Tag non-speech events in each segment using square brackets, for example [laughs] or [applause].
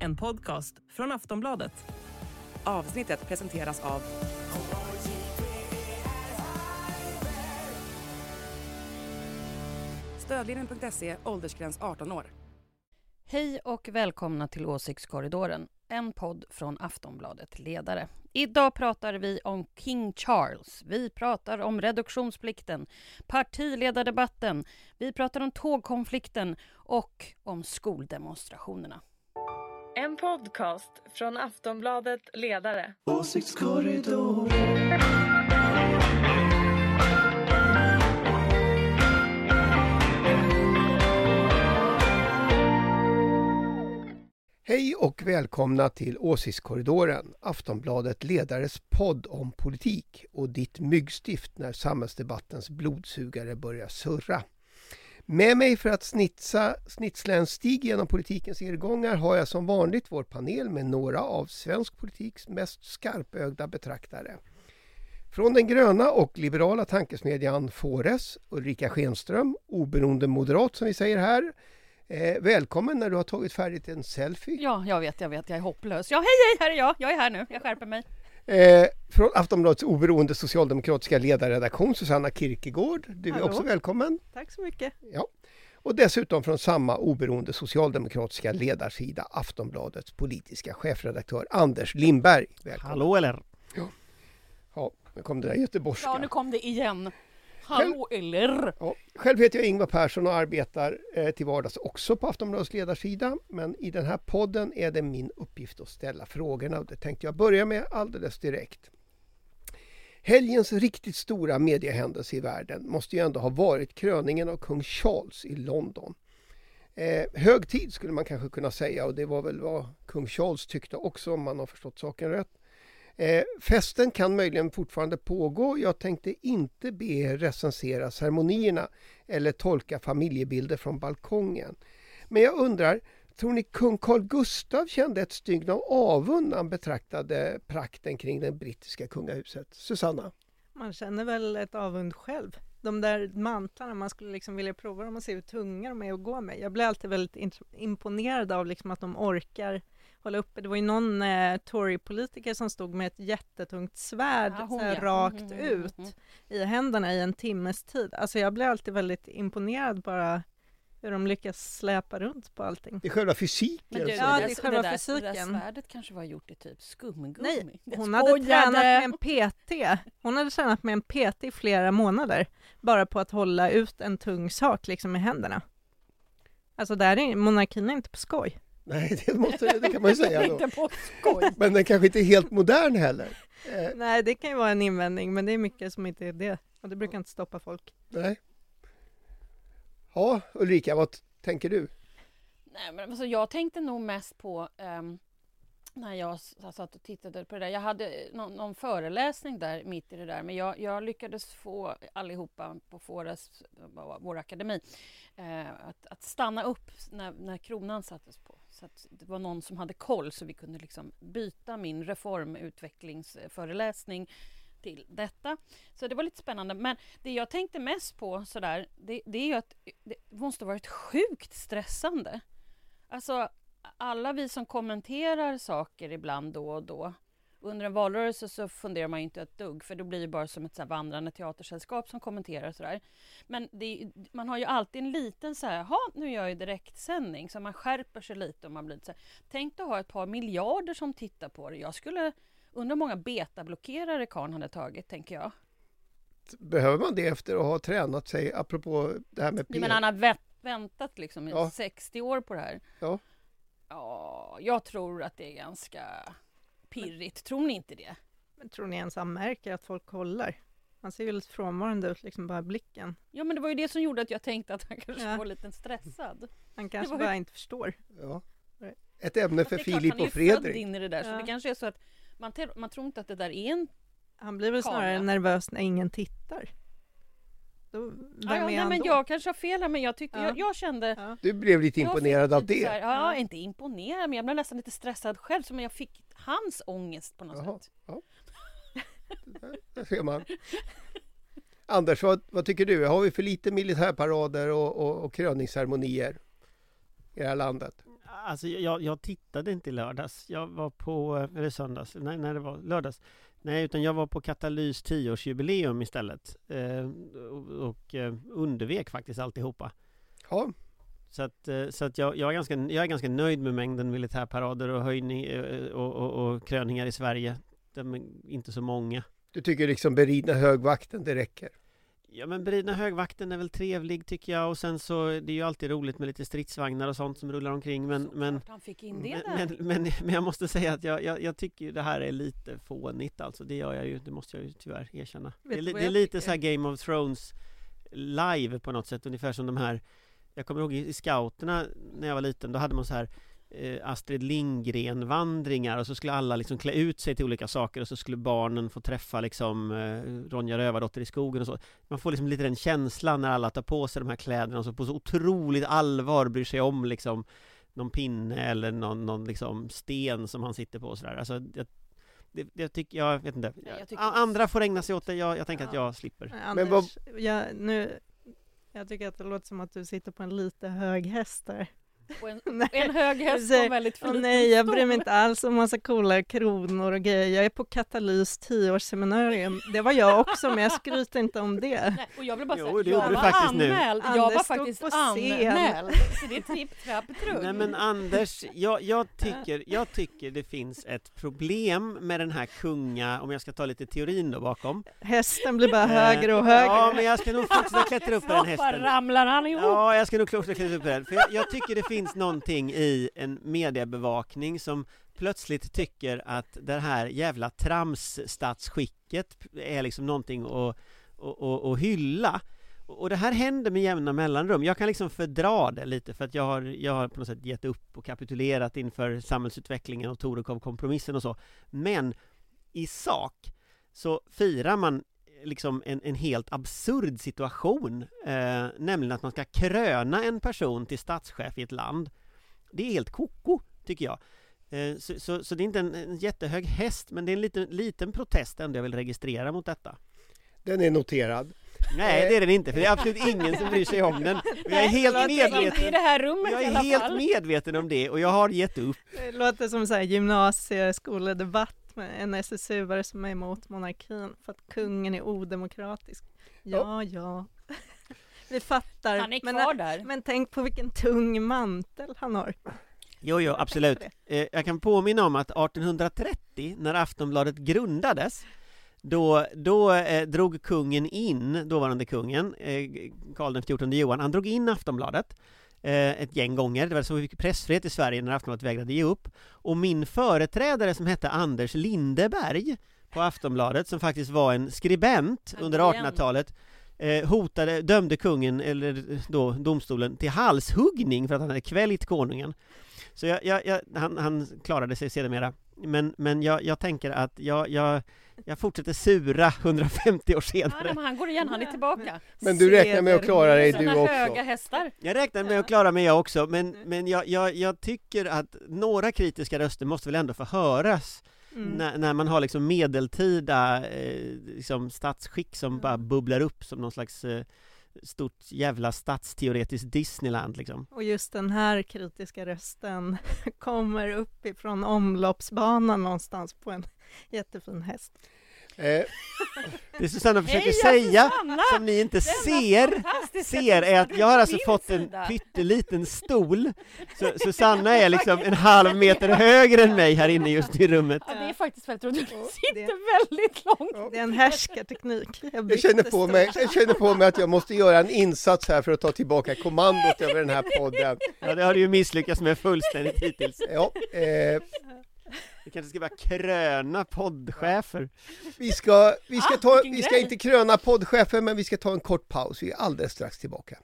En podcast från Aftonbladet. Avsnittet presenteras av Stödlinjen.se, åldersgräns 18 år. Hej och välkomna till Åsiktskorridoren, en podd från Aftonbladet Ledare. Idag pratar vi om King Charles, vi pratar om reduktionsplikten, partiledardebatten, vi pratar om tågkonflikten och om skoldemonstrationerna. En podcast från Aftonbladet Ledare. Hej och välkomna till Åsiktskorridoren, Aftonbladet Ledares podd om politik och ditt myggstift när samhällsdebattens blodsugare börjar surra. Med mig för att snitsa, snitsla en stig genom politikens irrgångar har jag som vanligt vår panel med några av svensk politiks mest skarpögda betraktare. Från den gröna och liberala tankesmedjan Fores, Ulrika Schenström, oberoende moderat som vi säger här. Eh, välkommen när du har tagit färdigt en selfie. Ja, jag vet, jag vet, jag är hopplös. Ja, hej, hej, här är jag. Jag är här nu, jag skärper mig. Eh, från Aftonbladets oberoende socialdemokratiska ledarredaktion Susanna Kirkegård. Du är Hallå. också välkommen. Tack så mycket. Ja. Och dessutom från samma oberoende socialdemokratiska ledarsida Aftonbladets politiska chefredaktör Anders Lindberg. Välkommen. Hallå eller? Ja, nu kom det där göteborgska. Ja, nu kom det igen. Hallå, eller? Ja, själv heter jag Ingvar Persson och arbetar eh, till vardags också på Aftonbladets ledarsida. Men i den här podden är det min uppgift att ställa frågorna och det tänkte jag börja med alldeles direkt. Helgens riktigt stora mediehändelse i världen måste ju ändå ha varit kröningen av kung Charles i London. Eh, hög tid skulle man kanske kunna säga och det var väl vad kung Charles tyckte också om man har förstått saken rätt. Eh, festen kan möjligen fortfarande pågå. Jag tänkte inte be er recensera ceremonierna eller tolka familjebilder från balkongen. Men jag undrar, tror ni kung Carl Gustaf kände ett stygn av avund när han betraktade prakten kring det brittiska kungahuset? Susanna? Man känner väl ett avund själv. De där mantlarna, man skulle liksom vilja prova dem och se hur tunga de är att gå med. Jag blir alltid väldigt imponerad av liksom att de orkar hålla uppe. Det var ju någon eh, Tory-politiker som stod med ett jättetungt svärd Ja, hon, så här, ja. rakt Mm, ut mm. i händerna i en timmes tid. Alltså jag blir alltid väldigt imponerad bara hur de lyckas släpa runt på allting. Det är själva fysiken. Men du, som- Ja, det, är själva det, där, det där fysiken. svärdet kanske var gjort i typ skumgummi. Nej, Hon hade tränat med en PT. Hon hade tränat med en PT i flera månader bara på att hålla ut en tung sak liksom med händerna. Alltså där är monarkin är inte på skoj. Nej, det, måste, det kan man ju säga då. På skoj. Men den kanske inte är helt modern heller. Eh, Nej, det kan ju vara en invändning, men det är mycket som inte är det. Och det brukar inte stoppa folk. nej. Ja, Ulrika, vad tänker du? Nej, men alltså, jag tänkte nog mest på ehm, när jag jag satt och tittade på det där. Jag hade någon, någon föreläsning där mitt i det där, men jag, jag lyckades få allihopa på Fores, vår akademi, eh, att, att stanna upp när, när kronan sattes på. Så att det var någon som hade koll så vi kunde liksom byta min reformutvecklingsföreläsning till detta. Så det var lite spännande. Men det jag tänkte mest på sådär, det, det är ju att det måste ha varit sjukt stressande. Alltså, alla vi som kommenterar saker ibland då och då. Under en valrörelse så funderar man ju inte ett dugg för då blir det bara som ett så här vandrande teatersällskap som kommenterar sådär. Men är- man har ju alltid en liten så här, jaha nu gör jag direktsändning så man skärper sig lite och man blir så här. Tänk att ha ett par miljarder som tittar på det. Jag skulle undra hur många betablockerare karln hade tagit tänker jag. Behöver man det efter att ha tränat sig, apropå det här med Nej, P? men han har vä- väntat liksom i Ja. 60 år på det här. Ja. Ja, jag tror att det är ganska pirrigt. Tror ni inte det? Men tror ni ens han märker att folk kollar? Han ser ju lite frånvarande ut, liksom bara blicken. Ja, men det var ju det som gjorde att jag tänkte att han kanske Ja. var lite stressad. Han kanske ju- bara inte förstår. Ja. Ett ämne för Det är klart, Filip han är ju och Fredrik. född in i det där, så Ja. det kanske är så att man, man tror inte att det där är en... Han blir väl snarare Kamera. nervös när ingen tittar. Då, vem Ja, ja, är nej, han men då? jag kanske har fel här, men jag, tyckte, Ja. jag, jag kände... Ja. Du blev lite imponerad fick av det. Så här, ja, Ja. inte imponerad, men jag blev nästan lite stressad själv, som jag fick hans ångest på något Jaha. sätt. Där ser man. Anders, vad, vad tycker du? Har vi för lite militärparader och, och, och kröningsceremonier i det här landet? Alltså jag, jag tittade inte i lördags. Jag var på, eller söndags, nej, nej det var lördags. Nej, utan jag var på Katalys 10-årsjubileum istället. Eh, och och eh, undervek faktiskt alltihopa. Ja, Så att, eh, så att jag, jag, är ganska, jag är ganska nöjd med mängden militärparader och höjning eh, och, och, och kröningar i Sverige. De är inte så många. du tycker liksom beridna högvakten, det räcker? Ja men beridna högvakten är väl trevlig tycker jag. Och sen så det är ju alltid roligt med lite stridsvagnar och sånt som rullar omkring men men, Såklart han fick in det men, men, men, men jag måste säga att jag, jag, jag tycker det här är lite fånigt alltså. Det gör jag ju, det måste jag ju tyvärr erkänna. Det är, det är lite så här Game of Thrones live på något sätt ungefär som de här Jag kommer ihåg i, scouterna när jag var liten då hade man så här Astrid Lindgren vandringar och så skulle alla liksom klä ut sig till olika saker och så skulle barnen få träffa liksom eh, Ronja Rövardotter i skogen och så. Man får liksom lite den känslan när alla tar på sig de här kläderna och så på så otroligt allvar bryr sig om liksom Någon pinne eller någon, någon liksom sten som han sitter på och sådär. Alltså jag, det, det tycker jag, vet inte. Nej, jag tycker- Andra får ägna sig åt det, jag, jag tänker att Ja. jag slipper. Anders, vad- jag, nu, jag tycker att det låter som att du sitter på en lite hög häst där. Och en, [laughs] Nej. en hög häst säger, en väldigt liten nej, jag bryr mig inte alls om massa coola kronor och grejer. Jag är på Katalys tioårsseminarium. Det var jag också, men jag skryter inte om det. Nej, och jag vill bara Jo, säga att det jag var anmäld. Jag Anders var stod faktiskt på scen. anmäld. Så det är tripp, trapp, trull. Nej men Anders, jag, jag, tycker, jag tycker det finns ett problem med den här kunga, om jag ska ta lite teorin då bakom Hästen blir bara Eh, högre och högre. Ja men jag ska nog fortsätta klättra upp på den hästen ramlar han ihop? Ja, jag ska nog fortsätta klättra upp på den, för jag, jag tycker det finns någonting i en mediebevakning som plötsligt tycker att det här jävla tramsstatsskicket är liksom någonting att, att, att, att hylla och det här händer med jämna mellanrum. Jag kan liksom fördra det lite för att jag har, jag har på något sätt gett upp och kapitulerat inför samhällsutvecklingen och Torekov-kompromissen och så. Men i sak så firar man liksom en, en helt absurd situation, eh, nämligen att man ska kröna en person till statschef i ett land. Det är helt koko, tycker jag. Eh, så, så, så det är inte en, en jättehög häst, men det är en liten, liten protest ändå jag vill registrera mot detta. Den är noterad. Nej, det är den inte, för det är absolut ingen som bryr sig om den. Jag är helt medveten, det här rummet jag är helt medveten om det och jag har gett upp. Det låter som så här gymnasieskoledebatt med en SSU-are som är emot monarkin för att kungen är odemokratisk. Ja, ja. [laughs] Vi fattar. Han är men, kvar där. men tänk på vilken tung mantel han har. Jo, jo, absolut. Eh, jag kan påminna om att 1830, när Aftonbladet grundades, då, då eh, drog kungen in, dåvarande kungen, eh, Karl XIV Johan, han drog in Aftonbladet ett gäng gånger. Det var så vi fick pressfrihet i Sverige när Aftonbladet vägrade ge upp. Och min företrädare som hette Anders Lindeberg på Aftonbladet, som faktiskt var en skribent under går igen. 1800-talet, eh, hotade, dömde kungen, eller då domstolen, till halshuggning för att han hade kväljt konungen. Så jag, jag, jag, han, han klarade sig sedermera. Men, men jag, jag tänker att jag, jag, jag fortsätter sura 150 år Ja, senare. nej, men han går igen, han är tillbaka. Men du räknar med att klara dig du Sådana höga också? hästar. Jag räknar med att klara mig jag också, men, men jag, jag, jag tycker att några kritiska röster måste väl ändå få höras Mm. när, när man har liksom medeltida eh, liksom statsskick som Mm. bara bubblar upp som någon slags eh, stort jävla statsteoretiskt Disneyland liksom. Och just den här kritiska rösten [laughs] kommer uppifrån omloppsbanan någonstans på en jättefin häst. Eh, Det Susanna försöker Heja säga, Susanna! som ni inte ser, ser är att jag har alltså fått en sida. pytteliten stol Så Susanna är [laughs] liksom en halv meter högre än mig här inne just i rummet Ja, det är faktiskt väldigt roligt. Du det- sitter väldigt långt. Det är en härskarteknik. jag, känner på mig, jag känner på mig att jag måste göra en insats här för att ta tillbaka kommandot över den här podden. Ja det har du ju misslyckats med fullständigt hittills Ja, eh, Vi kanske ska bara kröna poddchefer vi, ska, vi, ska Ah, ta, vi ska grej. inte kröna poddchefen, men vi ska ta en kort paus. Vi är alldeles strax tillbaka.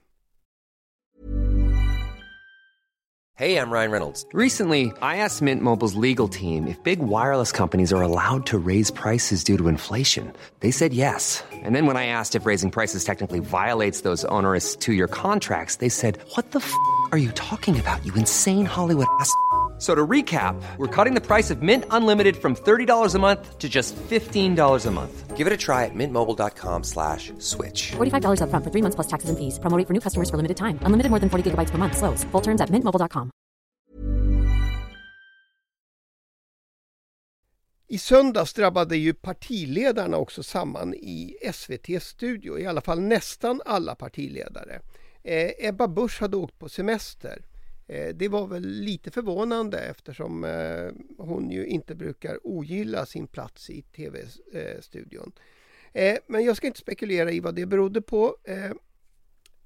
Hey, I'm Ryan Reynolds. Recently, I asked Mint Mobile's legal team if big wireless companies are allowed to raise prices due to inflation. They said yes. And then when I asked if raising prices technically violates those onerous two year contracts, they said, What the f are you talking about, you insane Hollywood ass? So to recap, we're cutting the price of Mint Unlimited from $30 a month to just $15 a month. Give it a try at mintmobile.com slash switch. $45 upfront for three months plus taxes and fees. Promo rate for new customers for limited time. Unlimited more than 40 gigabytes per month. Slows. Full terms at mintmobile.com. I söndags drabbade ju partiledarna också samman i SVTs studio, i alla fall nästan alla partiledare. Eh, Ebba Busch hade åkt på semester. Eh, det var väl lite förvånande eftersom eh, hon ju inte brukar ogilla sin plats i tv-studion. Eh, men jag ska inte spekulera i vad det berodde på.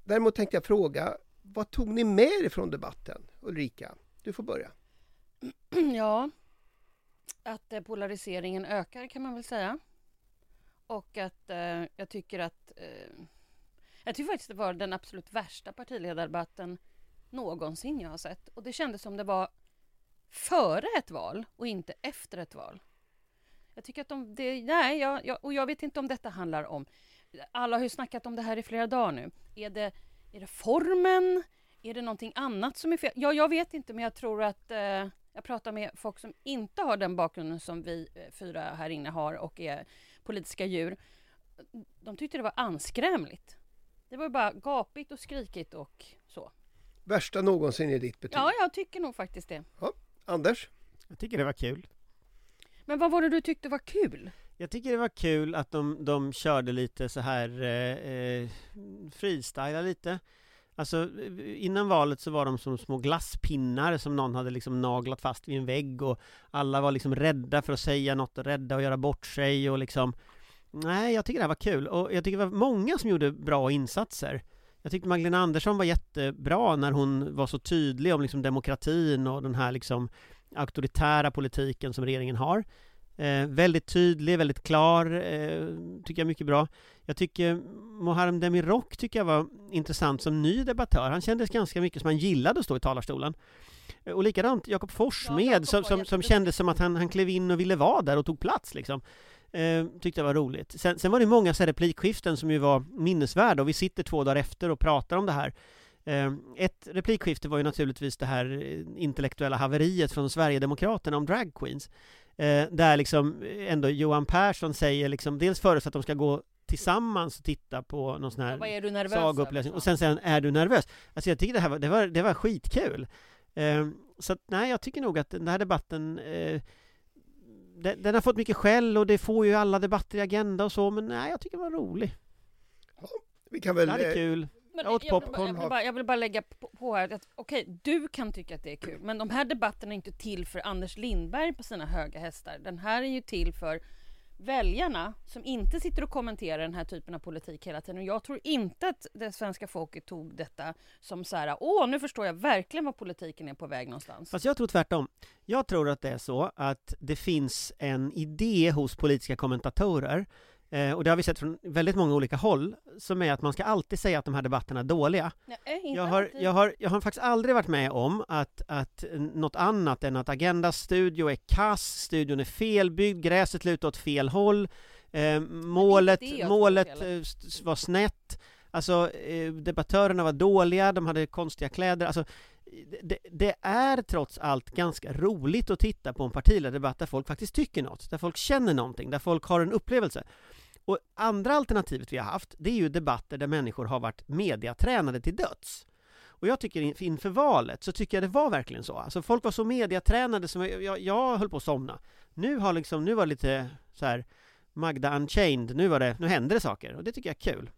Däremot tänkte jag fråga, vad tog ni med er från debatten? Ulrika, du får börja. [clears throat] Ja, att polariseringen ökar kan man väl säga. Och att jag tycker att... Jag tycker faktiskt det var den absolut värsta partiledardebatten någonsin jag har sett. Och det kändes som det var före ett val och inte efter ett val. Jag tycker att de... Det, nej, jag, jag, och jag vet inte om detta handlar om... Alla har ju snackat om det här i flera dagar nu. Är det, är det formen? Är det någonting annat som är fel? Ja, jag vet inte, men jag tror att... Eh, jag pratar med folk som inte har den bakgrunden som vi eh, fyra här inne har och är politiska djur. De tyckte det var anskrämligt. Det var bara gapigt och skrikigt och så. Värsta någonsin i ditt betyg. Ja, jag tycker nog faktiskt det. Ja, Anders? Jag tycker det var kul. Men vad var det du tyckte var kul? Jag tycker det var kul att de, de körde lite så här eh, eh, freestyla lite. Alltså innan valet så var de som små glasspinnar som någon hade liksom naglat fast vid en vägg och alla var liksom rädda för att säga något och rädda att göra bort sig och liksom Nej, jag tycker det här var kul och jag tycker det var många som gjorde bra insatser. Jag tyckte Magdalena Andersson var jättebra när hon var så tydlig om liksom demokratin och den här liksom auktoritära politiken som regeringen har. Eh, väldigt tydlig, väldigt klar, eh, tycker jag mycket bra. Jag tycker Muharrem Demirok tycker jag var intressant som ny debattör. Han kändes ganska mycket som han gillade att stå i talarstolen. Eh, Och likadant Jakob Forssmed Ja, som, som, som kändes som att han, han klev in och ville vara där och tog plats liksom. Eh, tyckte jag var roligt. Sen, sen var det många så här replikskiften som ju var minnesvärda och vi sitter två dagar efter och pratar om det här. Eh, ett replikskifte var ju naturligtvis det här eh, intellektuella haveriet från Sverigedemokraterna om drag queens. Eh, där liksom ändå Johan Persson säger liksom, dels föreslår att de ska gå tillsammans och titta på någon sån här sagouppläsning och sen säger han, är du nervös? Alltså jag tycker det här var, det var, det var skitkul. Eh, så att, nej, jag tycker nog att den här debatten eh, den, den har fått mycket skäll och det får ju alla debatter i Agenda och så, men nej, jag tycker det var rolig. Vi kan väl... Det hade eh, kul. Men Jag åt jag, vill bara, popcorn. jag, vill bara, jag vill bara lägga på, på här att okej, du kan tycka att det är kul, men de här debatterna är inte till för Anders Lindberg på sina höga hästar. Den här är ju till för väljarna som inte sitter och kommenterar den här typen av politik hela tiden. Och jag tror inte att det svenska folket tog detta som så här, åh, nu förstår jag verkligen var politiken är på väg någonstans. Fast jag tror tvärtom. Jag tror att det är så att det finns en idé hos politiska kommentatorer eh, och det har vi sett från väldigt många olika håll, som är att man ska alltid säga att de här debatterna är dåliga. Nej, inte Jag har, jag, har, jag har faktiskt aldrig varit med om att, att något annat än att Agendas studio är kass, studion är felbyggd, gräset lutar åt fel håll, eh, målet, målet eh, var snett, alltså eh, debattörerna var dåliga, de hade konstiga kläder, alltså det, det är trots allt ganska roligt att titta på en partiledardebatt där folk faktiskt tycker något, där folk känner någonting, där folk har en upplevelse. Och andra alternativet vi har haft, det är ju debatter där människor har varit mediatränade till döds. Och jag tycker in- inför valet så tycker jag det var verkligen så. Alltså folk var så mediatränade som jag, jag, jag höll på att somna. Nu har liksom, nu var det lite så här Magda Unchained, nu var det, nu händer det saker och det tycker jag är kul.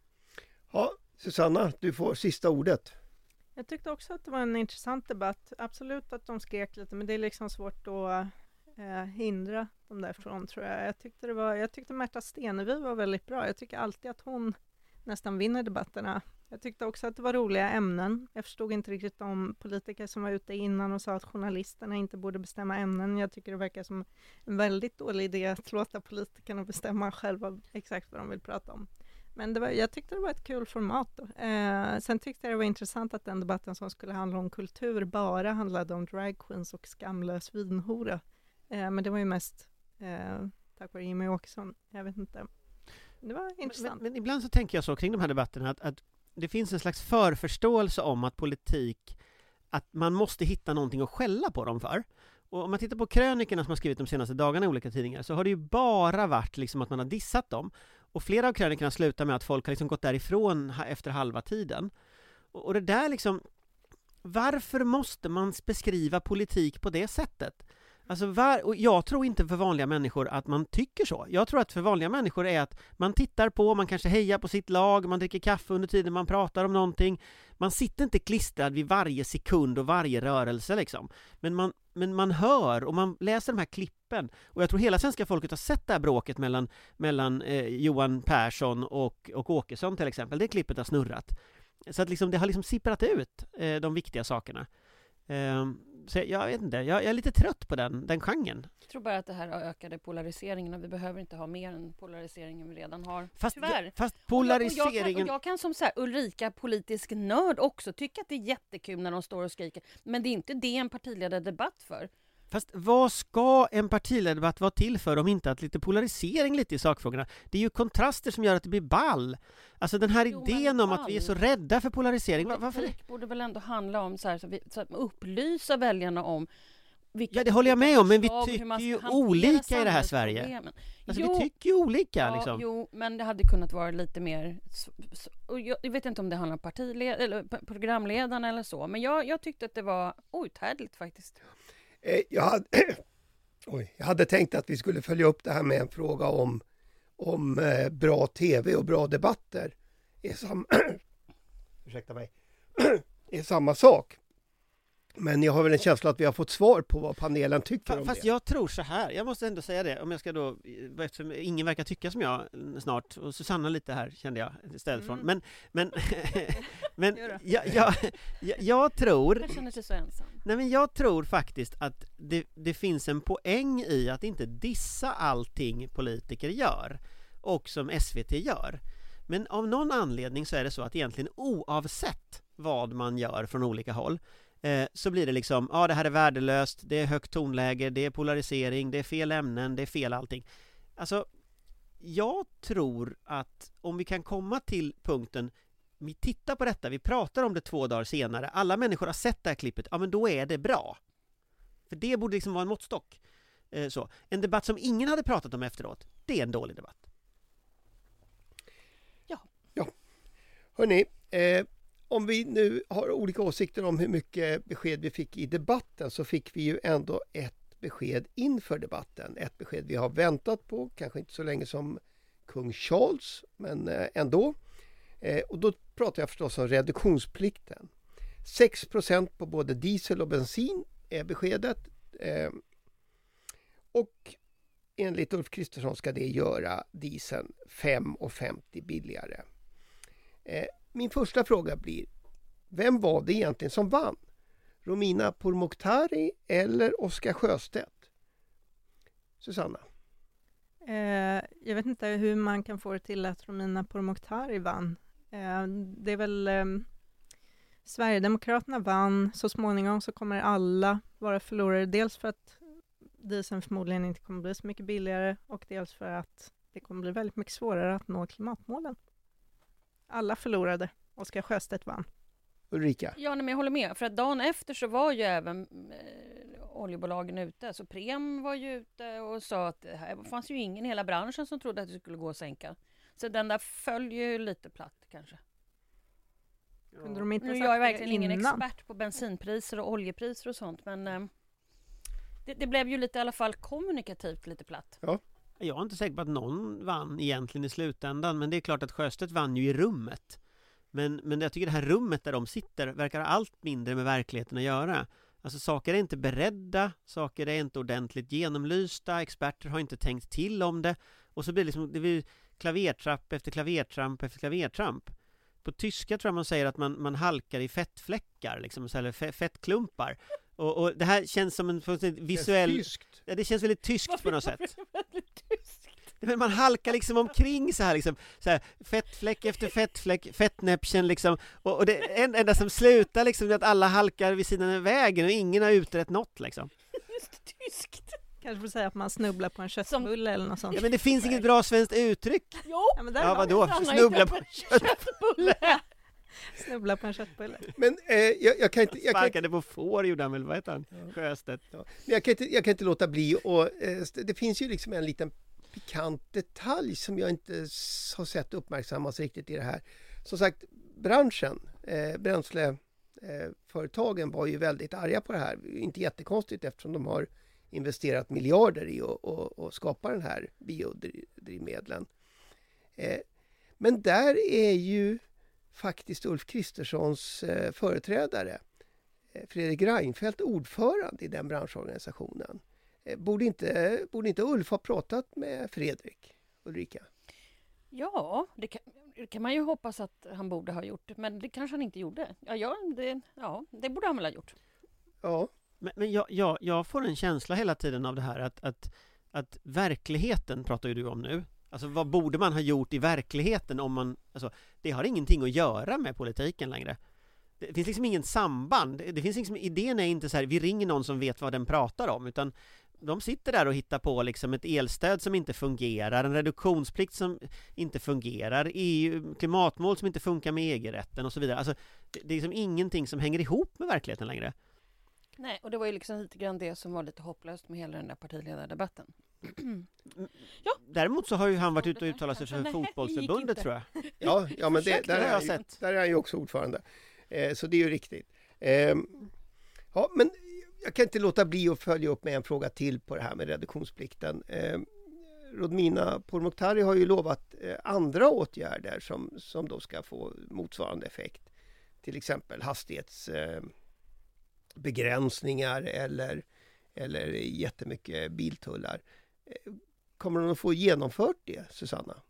Ja, Susanna, du får sista ordet. Jag tyckte också att det var en intressant debatt. Absolut att de skrek lite, men det är liksom svårt att eh, hindra dem därifrån tror jag. Jag tyckte, det var, jag tyckte Märta Stenevi var väldigt bra. Jag tycker alltid att hon nästan vinner debatterna. Jag tyckte också att det var roliga ämnen. Jag förstod inte riktigt om politiker som var ute innan och sa att journalisterna inte borde bestämma ämnen. Jag tycker det verkar som en väldigt dålig idé att låta politikerna bestämma själva exakt vad de vill prata om. Men det var, jag tyckte det var ett kul format. Eh, sen tyckte jag det var intressant att den debatten som skulle handla om kultur bara handlade om drag queens och skamlös vinhora. Eh, men det var ju mest eh, tack vare Jimmy Åkesson. Jag vet inte. Det var Men, intressant. men ibland så tänker jag så kring de här debatterna att, att det finns en slags förförståelse om att politik att man måste hitta någonting att skälla på dem för. Och om man tittar på krönikerna som har skrivit de senaste dagarna i olika tidningar så har det ju bara varit liksom att man har dissat dem. Och flera av krönikerna slutar med att folk har liksom gått därifrån efter halva tiden. Och, och det där liksom, varför måste man beskriva politik på det sättet? Alltså var, och jag tror inte för vanliga människor att man tycker så. Jag tror att för vanliga människor är att man tittar på, man kanske hejar på sitt lag, man dricker kaffe under tiden man pratar om någonting. Man sitter inte klistrad vid varje sekund och varje rörelse liksom. Men man, men man hör och man läser de här klippen. Och jag tror hela svenska folket har sett det här bråket mellan, mellan eh, Johan Persson och, och Åkesson till exempel. Det klippet har snurrat. Så att liksom, det har liksom sipprat ut, eh, de viktiga sakerna. Ehm, så jag, jag vet inte, jag, jag är lite trött på den, den genren. Jag tror bara att det här ökade polariseringen och vi behöver inte ha mer än polariseringen vi redan har. Fast, Tyvärr. fast Och jag, och jag, kan, polariseringen... och jag kan som så här, Ulrika, politisk nörd också, tycka att det är jättekul när de står och skriker. Men det är inte det en partiledardebatt för. Fast vad ska en partiledardebatt vara till för om inte att lite polarisering lite i sakfrågorna? Det är ju kontraster som gör att det blir ball. Alltså den här Jo, idén om att vi är så rädda för polarisering, va- varför det? Borde väl ändå handla om så här, så, vi, så att upplysa väljarna om vilka Ja, det håller jag med om, men vi tycker ju olika i det här Sverige. Alltså Jo, vi tycker ju olika ja, liksom. Jo, men det hade kunnat vara lite mer... jag, vet inte om det handlar om partiled, eller programledarna eller så, men jag, jag tyckte att det var outhärdligt faktiskt. Eh, jag hade, [clears throat] oj, jag hade tänkt att vi skulle följa upp det här med en fråga om, om eh, bra tv och bra debatter. Är, sam, [clears throat] ursäkta mig, [clears throat] är samma sak. Men jag har väl en känsla att vi har fått svar på vad panelen tycker Fa- om Fast det. jag tror så här, jag måste ändå säga det, om jag ska då, eftersom ingen verkar tycka som jag snart, och Susanna lite här kände jag istället från, Mm. men, men, [laughs] men jag, jag, jag, jag tror, Jag känner sig så ensam. nej men jag tror faktiskt att det, det finns en poäng i att inte dissa allting politiker gör, och som SVT gör. Men av någon anledning så är det så att egentligen oavsett vad man gör från olika håll eh, så blir det liksom, ja det här är värdelöst, det är högt tonläge, det är polarisering, det är fel ämnen, det är fel allting. Alltså, jag tror att om vi kan komma till punkten vi tittar på detta, vi pratar om det två dagar senare, alla människor har sett det här klippet, ja men då är det bra. För det borde liksom vara en måttstock. Eh, så. En debatt som ingen hade pratat om efteråt, det är en dålig debatt. Hörrni, eh, om vi nu har olika åsikter om hur mycket besked vi fick i debatten så fick vi ju ändå ett besked inför debatten. Ett besked vi har väntat på, kanske inte så länge som kung Charles, men eh, ändå. Eh, och då pratar jag förstås om reduktionsplikten. 6% på både diesel och bensin är beskedet. Eh, och enligt Ulf Kristersson ska det göra dieseln 5,50 billigare. Min första fråga blir, vem var det egentligen som vann? Romina Pourmokhtari eller Oskar Sjöstedt? Susanna? Eh, jag vet inte hur man kan få det till att Romina Pourmokhtari vann. Eh, det är väl eh, Sverigedemokraterna vann, så småningom så kommer alla vara förlorare. Dels för att dieseln förmodligen inte kommer bli så mycket billigare och dels för att det kommer bli väldigt mycket svårare att nå klimatmålen. Alla förlorade. Oskar Sjöstedt vann. Ulrika? Ja, nej, men jag håller med. För att dagen efter så var ju även eh, oljebolagen ute. Så Prem var ju ute och sa att det här fanns ju ingen i hela branschen som trodde att det skulle gå att sänka. Så den där föll ju lite platt kanske. Kunde de inte Nu jag är verkligen ingen innan? expert på bensinpriser och oljepriser och sånt, men eh, det, det blev ju lite i alla fall kommunikativt lite platt. Jag är inte säker på att någon vann egentligen i slutändan, men det är klart att Sjöstedt vann ju i rummet. Men, men jag tycker det här rummet där de sitter verkar ha allt mindre med verkligheten att göra. Alltså saker är inte beredda, saker är inte ordentligt genomlysta, experter har inte tänkt till om det. Och så blir det liksom, det blir klavertrapp efter klavertramp efter klavertramp. På tyska tror jag man säger att man, man halkar i fettfläckar, liksom, eller fettklumpar. Och, och det här känns som en visuell... Tyskt. Ja, det känns väldigt tyskt på något sätt. Väldigt tyskt. Men man halkar liksom omkring så här liksom, så här, fettfläck efter fettfläck, fettnäppchen liksom, och, och det en- enda som slutar liksom är att alla halkar vid sidan av vägen och ingen har utrett något liksom. [laughs] Just tyskt. Kanske får säga att man snubblar på en köttbulle eller något sånt. Ja men det finns inget bra svenskt uttryck! Jo, Ja, men där Ja vadå? Snubbla på på köttbulle. Snubbla på en köttbulle. Men eh, jag, jag kan inte... Jag kan, Sparkade på får gjorde han väl, vad heter han? Sjöstedt. ja, men jag, kan inte, jag kan inte låta bli och eh, det finns ju liksom en liten pikant detalj som jag inte har sett uppmärksammas riktigt i det här. Som sagt, branschen, eh, bränsleföretagen var ju väldigt arga på det här. Inte jättekonstigt eftersom de har investerat miljarder i att skapa den här biodrivmedlen. Eh, men där är ju faktiskt Ulf Kristerssons eh, företrädare eh, Fredrik Reinfeldt ordförande i den branschorganisationen. Eh, Borde inte, borde inte Ulf ha pratat med Fredrik, Ulrika? Ja, det kan, det kan man ju hoppas att han borde ha gjort, men det kanske han inte gjorde. Ja, ja, det, ja det borde han väl ha gjort. Ja, Men, men jag, jag, jag får en känsla hela tiden av det här att, att, att verkligheten pratar ju du om nu. Alltså vad borde man ha gjort i verkligheten om man, alltså det har ingenting att göra med politiken längre. Det finns liksom ingen samband. Det finns liksom, idén är inte så här, vi ringer någon som vet vad den pratar om, utan de sitter där och hittar på liksom ett elstöd som inte fungerar, en reduktionsplikt som inte fungerar, EU, klimatmål som inte funkar med EG-rätten och så vidare. Alltså, det, det är liksom ingenting som hänger ihop med verkligheten längre. Nej, och det var ju liksom lite grann det som var lite hopplöst med hela den där partiledardebatten. [clears throat] Däremot så har ju han varit ute och uttalat sig för Nej, fotbollsförbundet tror jag. [laughs] ja, ja men det, där, är jag ju, sett. där är han ju också ordförande. Eh, så det är ju riktigt. Eh, ja, men jag kan inte låta bli att följa upp med en fråga till på det här med reduktionsplikten. Eh, Rodmina Pourmokhtari har ju lovat eh, andra åtgärder som, som då ska få motsvarande effekt. Till exempel hastighetsbegränsningar eh, begränsningar eller, eller jättemycket biltullar. Kommer hon att få genomfört det, Susanna?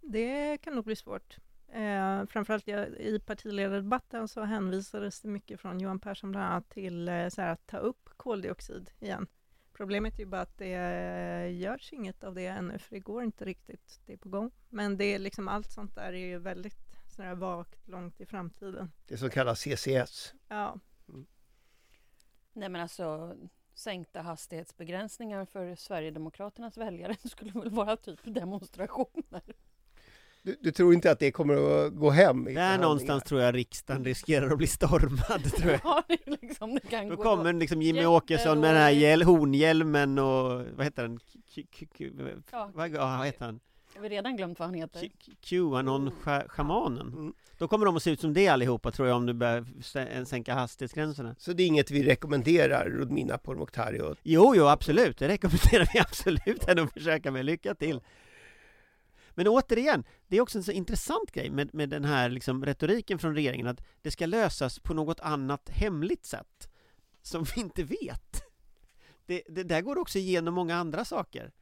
Det kan nog bli svårt. Eh, framförallt jag, i partiledardebatten så hänvisades det mycket från Johan Persson bland annat till eh, så här, att ta upp koldioxid igen. Problemet är ju bara att det eh, görs inget av det ännu, för det går inte riktigt. Det är på gång. Men det är liksom allt sånt där är ju väldigt så här, vagt långt i framtiden. Det som kallas CCS. Ja, Nej, men alltså sänkta hastighetsbegränsningar för Sverigedemokraternas väljare [laughs] skulle väl vara typ demonstrationer. Du, du tror inte att det kommer att gå hem? i Där någonstans tror jag riksdagen riskerar att bli stormad [laughs] tror jag. Ja, det liksom, det kan Då gå kommer liksom Jimmy Åkesson med den här hjäl- hornhjälmen och vad heter den? Q- Ja. Vad vad heter han? Jag har redan glömt vad han heter. Q- Qanon-schamanen. Mm. Då kommer de att se ut som det allihopa tror jag om du börjar sä- sänka hastighetsgränserna. Så det är inget vi rekommenderar Rodmina Pourmokhtari Jo, jo, absolut. Det rekommenderar vi [laughs] absolut henne att försöka med. Lycka till! Men återigen, det är också en så intressant grej med, med den här liksom retoriken från regeringen att det ska lösas på något annat hemligt sätt som vi inte vet. Det, det där går också igenom många andra saker.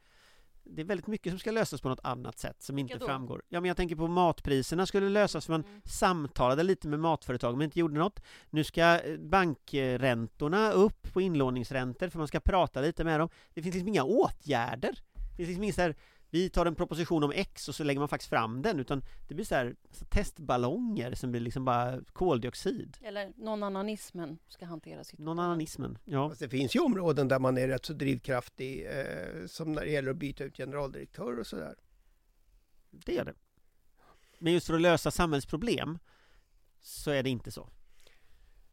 Det är väldigt mycket som ska lösas på något annat sätt som inte framgår. Ja, men jag tänker på matpriserna skulle lösas för man Mm. samtalade lite med matföretag men inte gjorde något. Nu ska eh, bankräntorna upp på inlåningsräntor för man ska prata lite med dem. Det finns liksom inga åtgärder. Det finns liksom inget vi tar en proposition om X och så lägger man faktiskt fram den utan det blir så här så testballonger som blir liksom bara koldioxid. Eller nånannanismen ska hantera situationen. Nånannanismen, ja. Fast det finns ju områden där man är rätt så drivkraftig eh, som när det gäller att byta ut generaldirektör och sådär. Det gör det. Men just för att lösa samhällsproblem så är det inte så.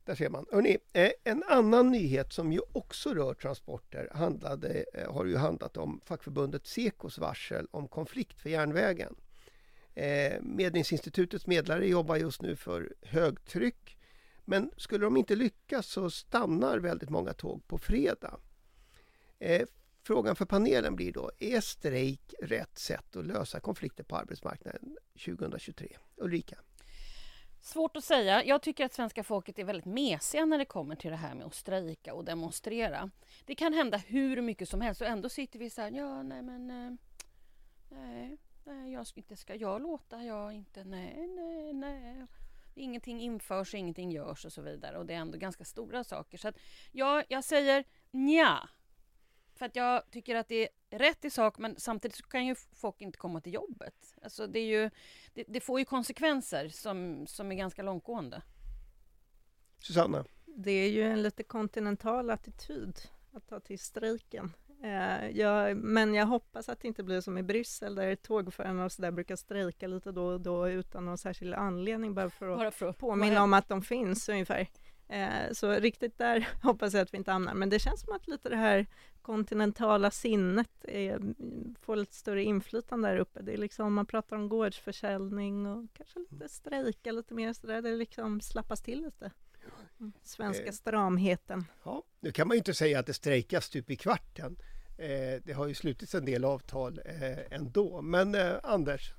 Där ser man. Hörrni, eh, en annan nyhet som ju också rör transporter handlade, eh, har ju handlat om fackförbundet Sekos varsel om konflikt för järnvägen. Eh, Medlingsinstitutets medlare jobbar just nu för högtryck. Men skulle de inte lyckas så stannar väldigt många tåg på fredag. Frågan för panelen blir då, är strejk rätt sätt att lösa konflikter på arbetsmarknaden 2023? Ulrika? Svårt att säga. Jag tycker att svenska folket är väldigt mesiga när det kommer till det här med att strejka och demonstrera. Det kan hända hur mycket som helst och ändå sitter vi så här, ja nej men eh, nej, nej jag ska inte ska jag låta, jag inte, nej, nej, nej. Ingenting införs, ingenting görs och så vidare och det är ändå ganska stora saker. Så att ja, jag säger nja. För att jag tycker att det är rätt i sak men samtidigt så kan ju folk inte komma till jobbet. Alltså det är ju det, det får ju konsekvenser som, som är ganska långtgående. Susanna? det är ju en lite kontinental attityd att ta till strejken. Eh, jag, men jag hoppas att det inte blir som i Bryssel där tågförarna och så där brukar strejka lite då och då utan någon särskild anledning bara för att Bara för att påminna om att de finns ungefär. Eh, så riktigt där [laughs] hoppas jag att vi inte hamnar. Men det känns som att lite det här kontinentala sinnet är, får lite större inflytande där uppe. Det är liksom, man pratar om gårdsförsäljning och kanske lite strejka lite mer sådär. Det liksom slappas till lite. Mm. Svenska Eh. stramheten. Ja, nu kan man ju inte säga att det strejkas stup i kvarten. Eh, det har ju slutits en del avtal ändå. Men Anders,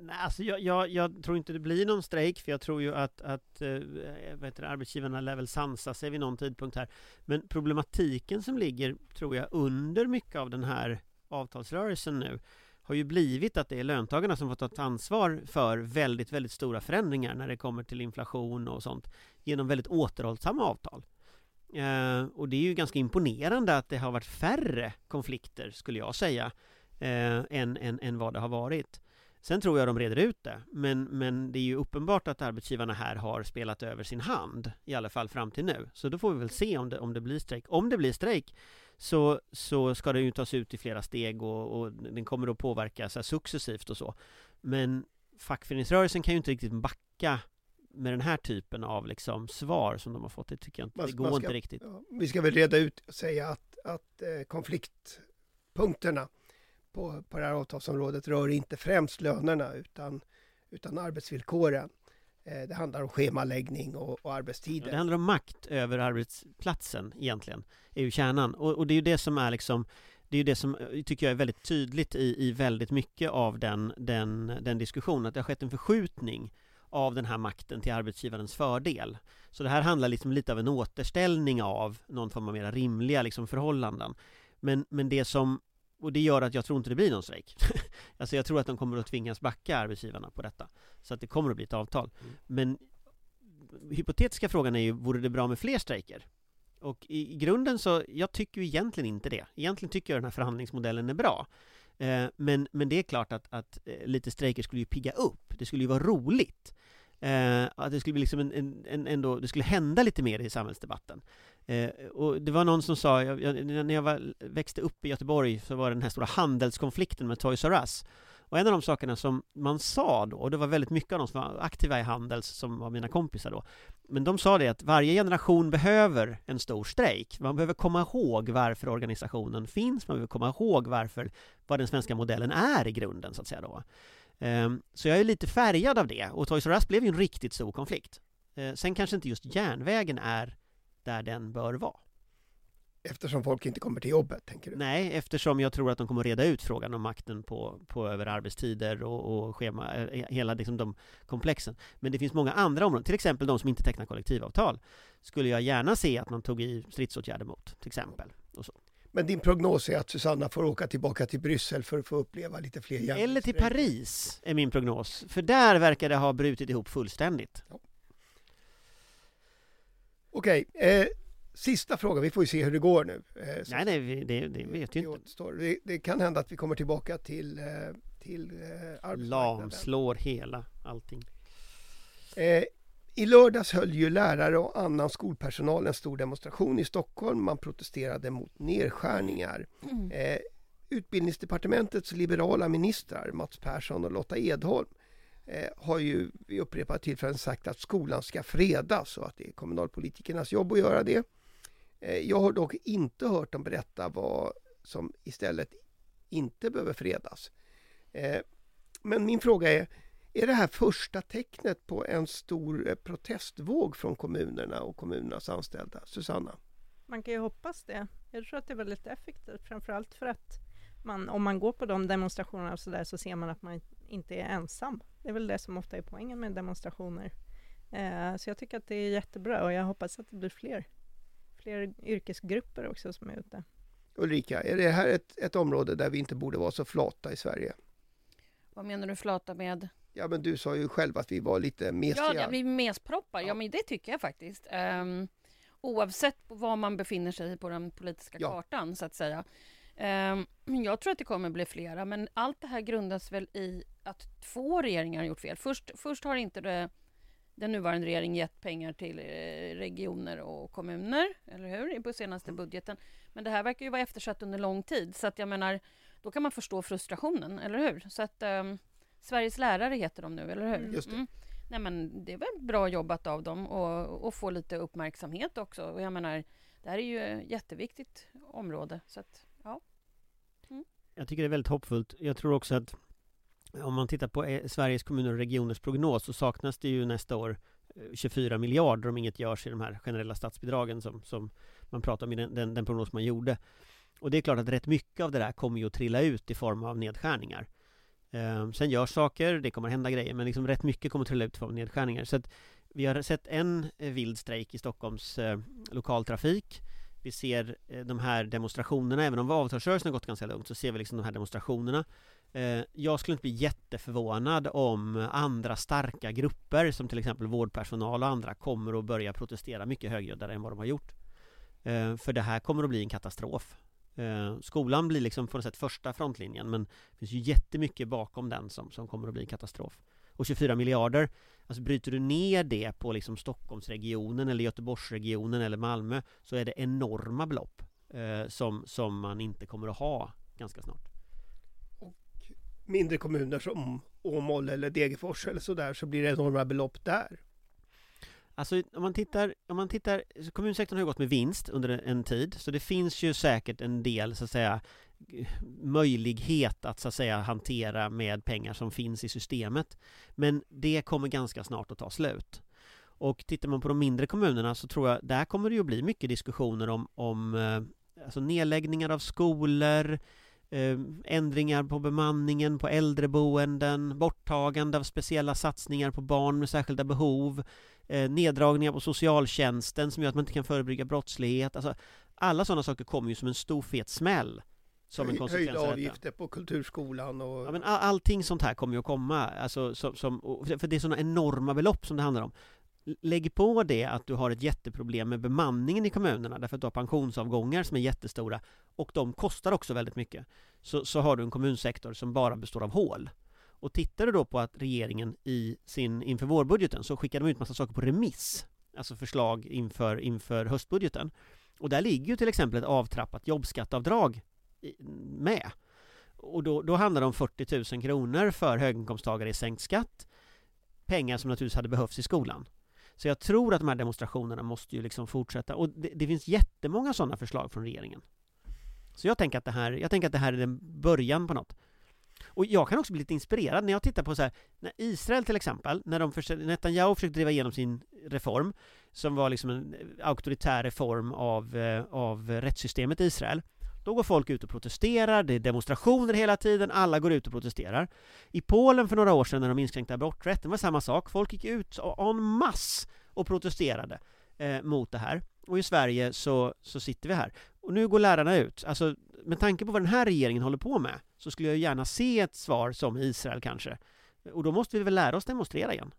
Nej, alltså jag, jag, jag tror inte det blir någon strejk för jag tror ju att, att eh, eh, vad heter det, arbetsgivarna lär väl sansa sig vid någon tidpunkt här. Men problematiken som ligger, tror jag, under mycket av den här avtalsrörelsen nu har ju blivit att det är löntagarna som får ta ett ansvar för väldigt, väldigt stora förändringar när det kommer till inflation och sånt genom väldigt återhållsamma avtal. Eh, och det är ju ganska imponerande att det har varit färre konflikter, skulle jag säga, eh, än, än, än vad det har varit. Sen tror jag de reder ut det, men, men det är ju uppenbart att arbetsgivarna här har spelat över sin hand, i alla fall fram till nu. Så då får vi väl se om det, om det blir strejk. Om det blir strejk så, så ska det ju tas ut i flera steg och, och den kommer att påverka så här successivt och så. Men fackföreningsrörelsen kan ju inte riktigt backa med den här typen av liksom svar som de har fått. Det tycker jag inte, Man- det går ska- inte riktigt. ja, vi ska väl reda ut och säga att, att eh, konfliktpunkterna på, på det här avtalsområdet rör inte främst lönerna utan, utan arbetsvillkoren. Eh, det handlar om schemaläggning och, och Ja, arbetstider. det handlar om makt över arbetsplatsen egentligen, är ju kärnan. Och, och det är ju det som är liksom det är ju det som eh, tycker jag är väldigt tydligt i, i väldigt mycket av den, den, den diskussionen, att det har skett en förskjutning av den här makten till arbetsgivarens fördel. Så det här handlar liksom lite av en återställning av någon form av mera rimliga liksom förhållanden. Men, men det som, och det gör att jag tror inte det blir någon strejk. [laughs] alltså jag tror att de kommer att tvingas backa arbetsgivarna på detta. Så att det kommer att bli ett avtal. Men hypotetiska frågan är ju, vore det bra med fler strejker? Och i, i grunden så, jag tycker ju egentligen inte det. Egentligen tycker jag den här förhandlingsmodellen är bra. Eh, men, men det är klart att, att eh, lite strejker skulle ju pigga upp. Det skulle ju vara roligt. Eh, att det skulle bli liksom en, en, en, ändå, det skulle hända lite mer i samhällsdebatten. Eh, och det var någon som sa, jag, jag, när jag var, växte upp i Göteborg så var det den här stora handelskonflikten med Toys R Us. Och en av de sakerna som man sa då, och det var väldigt mycket av de som var aktiva i Handels som var mina kompisar då, men de sa det att varje generation behöver en stor strejk. Man behöver komma ihåg varför organisationen finns, man behöver komma ihåg varför, vad den svenska modellen är i grunden så att säga då. Ehm, så jag är lite färgad av det, och Toys R Us blev ju en riktigt stor konflikt. Eh, sen kanske inte just järnvägen är där den bör vara. Eftersom folk inte kommer till jobbet, tänker du? Nej, eftersom jag tror att de kommer reda ut frågan om makten på, på över arbetstider och, och schema, eh, hela liksom de komplexen. Men det finns många andra områden, till exempel de som inte tecknar kollektivavtal, skulle jag gärna se att man tog i stridsåtgärder mot, till exempel. Och så. Men din prognos är att Susanna får åka tillbaka till Bryssel för att få uppleva lite fler Eller till järnvägsstrejker. Paris, är min prognos. För där verkar det ha brutit ihop fullständigt. Okej, eh, sista frågan. Vi får ju se hur det går nu. Eh, Nej, nej, vi- det, det vet ju det inte. återstår. Det, det kan hända att vi kommer tillbaka till, eh, till eh, arbetsmarknaden. Lamslår hela allting. Eh, I lördags höll ju lärare och annan skolpersonal en stor demonstration i Stockholm. Man protesterade mot nedskärningar. Eh, Utbildningsdepartementets liberala ministrar Mats Persson och Lotta Edholm eh, har ju vid upprepade tillfällen sagt att skolan ska fredas och att det är kommunalpolitikernas jobb att göra det. Eh, jag har dock inte hört dem berätta vad som istället inte behöver fredas. Eh, men min fråga är, är det här första tecknet på en stor eh, protestvåg från kommunerna och kommunernas anställda? Susanna? Man kan ju hoppas det. Jag tror att det är väldigt effektivt, framförallt för att man, om man går på de demonstrationerna och så där så ser man att man inte är ensam. Det är väl det som ofta är poängen med demonstrationer. Eh, så jag tycker att det är jättebra och jag hoppas att det blir fler. Fler yrkesgrupper också som är ute. Ulrika, är det här ett, ett område där vi inte borde vara så flata i Sverige? Vad menar du flata med? Ja, men du sa ju själv att vi var lite mesiga. Ja, blir mesproppar. Ja. Ja. men det tycker jag faktiskt. Um, oavsett var man befinner sig på den politiska Ja. kartan, så att säga. Ehm, jag tror att det kommer bli flera, men allt det här grundas väl i att två regeringar har gjort fel. Först, först har inte det den nuvarande regeringen gett pengar till eh, regioner och kommuner, eller hur? På senaste budgeten. Men det här verkar ju vara eftersatt under lång tid, så att jag menar, då kan man förstå frustrationen, eller hur? Så att um, Sveriges lärare heter de nu, eller hur? Mm, just det. Mm. Nej, men det är väl bra jobbat av dem och, och få lite uppmärksamhet också. Och jag menar, det här är ju ett jätteviktigt område. Så att. Jag tycker det är väldigt hoppfullt. Jag tror också att om man tittar på eh, Sveriges kommuner och regioners prognos så saknas det ju nästa år eh, 24 miljarder om inget görs i de här generella statsbidragen som, som man pratar om i den, den, den prognos man gjorde. Och det är klart att rätt mycket av det där kommer ju att trilla ut i form av nedskärningar. Eh, sen görs saker, det kommer hända grejer, men liksom rätt mycket kommer att trilla ut i form av nedskärningar. Så att vi har sett en eh, vild strejk i Stockholms eh, lokaltrafik. Vi ser eh, de här demonstrationerna, även om avtalsrörelsen har gått ganska lugnt, så ser vi liksom de här demonstrationerna. Eh, jag skulle inte bli jätteförvånad om andra starka grupper, som till exempel vårdpersonal och andra, kommer att börja protestera mycket högljuddare än vad de har gjort. Eh, för det här kommer att bli en katastrof. Skolan blir liksom på något sätt första frontlinjen, men det finns ju jättemycket bakom den som, som kommer att bli en katastrof. Och 24 miljarder, alltså bryter du ner det på liksom Stockholmsregionen eller Göteborgsregionen eller Malmö så är det enorma belopp eh, som, som man inte kommer att ha ganska snart. Mindre kommuner som Åmål eller Degerfors eller sådär så blir det enorma belopp där. Alltså om man tittar, om man tittar, kommunsektorn har ju gått med vinst under en tid, så det finns ju säkert en del så att säga möjlighet att så att säga hantera med pengar som finns i systemet. Men det kommer ganska snart att ta slut. Och tittar man på de mindre kommunerna så tror jag, där kommer det ju bli mycket diskussioner om, om eh, alltså nedläggningar av skolor, eh, ändringar på bemanningen på äldreboenden, borttagande av speciella satsningar på barn med särskilda behov, eh, neddragningar på socialtjänsten som gör att man inte kan förebygga brottslighet. Alltså, alla sådana saker kommer ju som en stor fet smäll. Som en konsekvens Höjda avgifter på kulturskolan och... Ja, men all, allting sånt här kommer ju att komma, alltså, som, som, för det är sådana enorma belopp som det handlar om. Lägg på det att du har ett jätteproblem med bemanningen i kommunerna därför att du har pensionsavgångar som är jättestora och de kostar också väldigt mycket. Så, så har du en kommunsektor som bara består av hål. Och tittar du då på att regeringen i sin, inför vårbudgeten så skickar de ut massa saker på remiss, alltså förslag inför, inför höstbudgeten. Och där ligger ju till exempel ett avtrappat jobbskatteavdrag med. Och då, då handlar det om 40 000 kronor för höginkomsttagare i sänkt skatt. Pengar som naturligtvis hade behövts i skolan. Så jag tror att de här demonstrationerna måste ju liksom fortsätta. Och det, det finns jättemånga sådana förslag från regeringen. Så jag tänker att det här, jag tänker att det här är den början på något. Och jag kan också bli lite inspirerad när jag tittar på så här, när Israel till exempel, när de försökte, Netanyahu försökte driva igenom sin reform, som var liksom en auktoritär reform av, eh, av rättssystemet i Israel. Då går folk ut och protesterar, det är demonstrationer hela tiden, alla går ut och protesterar. I Polen för några år sedan när de inskränkte aborträtten var samma sak, folk gick ut en masse och protesterade eh, mot det här. Och i Sverige så, så sitter vi här. Och nu går lärarna ut. Alltså, med tanke på vad den här regeringen håller på med så skulle jag gärna se ett svar som Israel kanske. Och då måste vi väl lära oss demonstrera igen.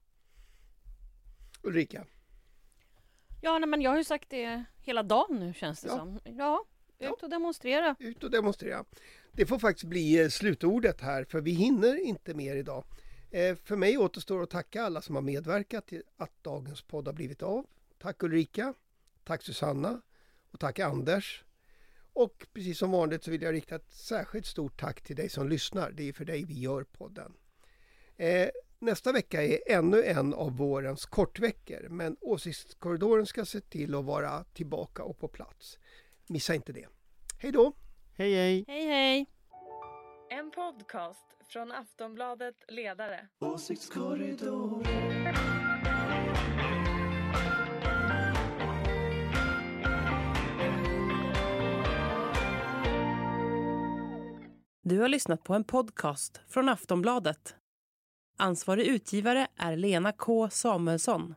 Ulrika, Ja, nej, men jag har ju sagt det hela dagen nu känns det Ja. som. Ja, ut och demonstrera. ut och demonstrera. Det får faktiskt bli eh, slutordet här för vi hinner inte mer idag. Eh, För mig återstår att tacka alla som har medverkat till att dagens podd har blivit av. Tack Ulrika, tack Susanna och tack Anders. Och precis som vanligt så vill jag rikta ett särskilt stort tack till dig som lyssnar. Det är för dig vi gör podden. Eh, Nästa vecka är ännu en av vårens kortveckor men Åsiktskorridoren ska se till att vara tillbaka och på plats. Missa inte det. Hej då! Hej hej! Hej, hej! En podcast från Aftonbladet Ledare. Du har lyssnat på en podcast från Aftonbladet. Ansvarig utgivare är Lena K Samuelsson.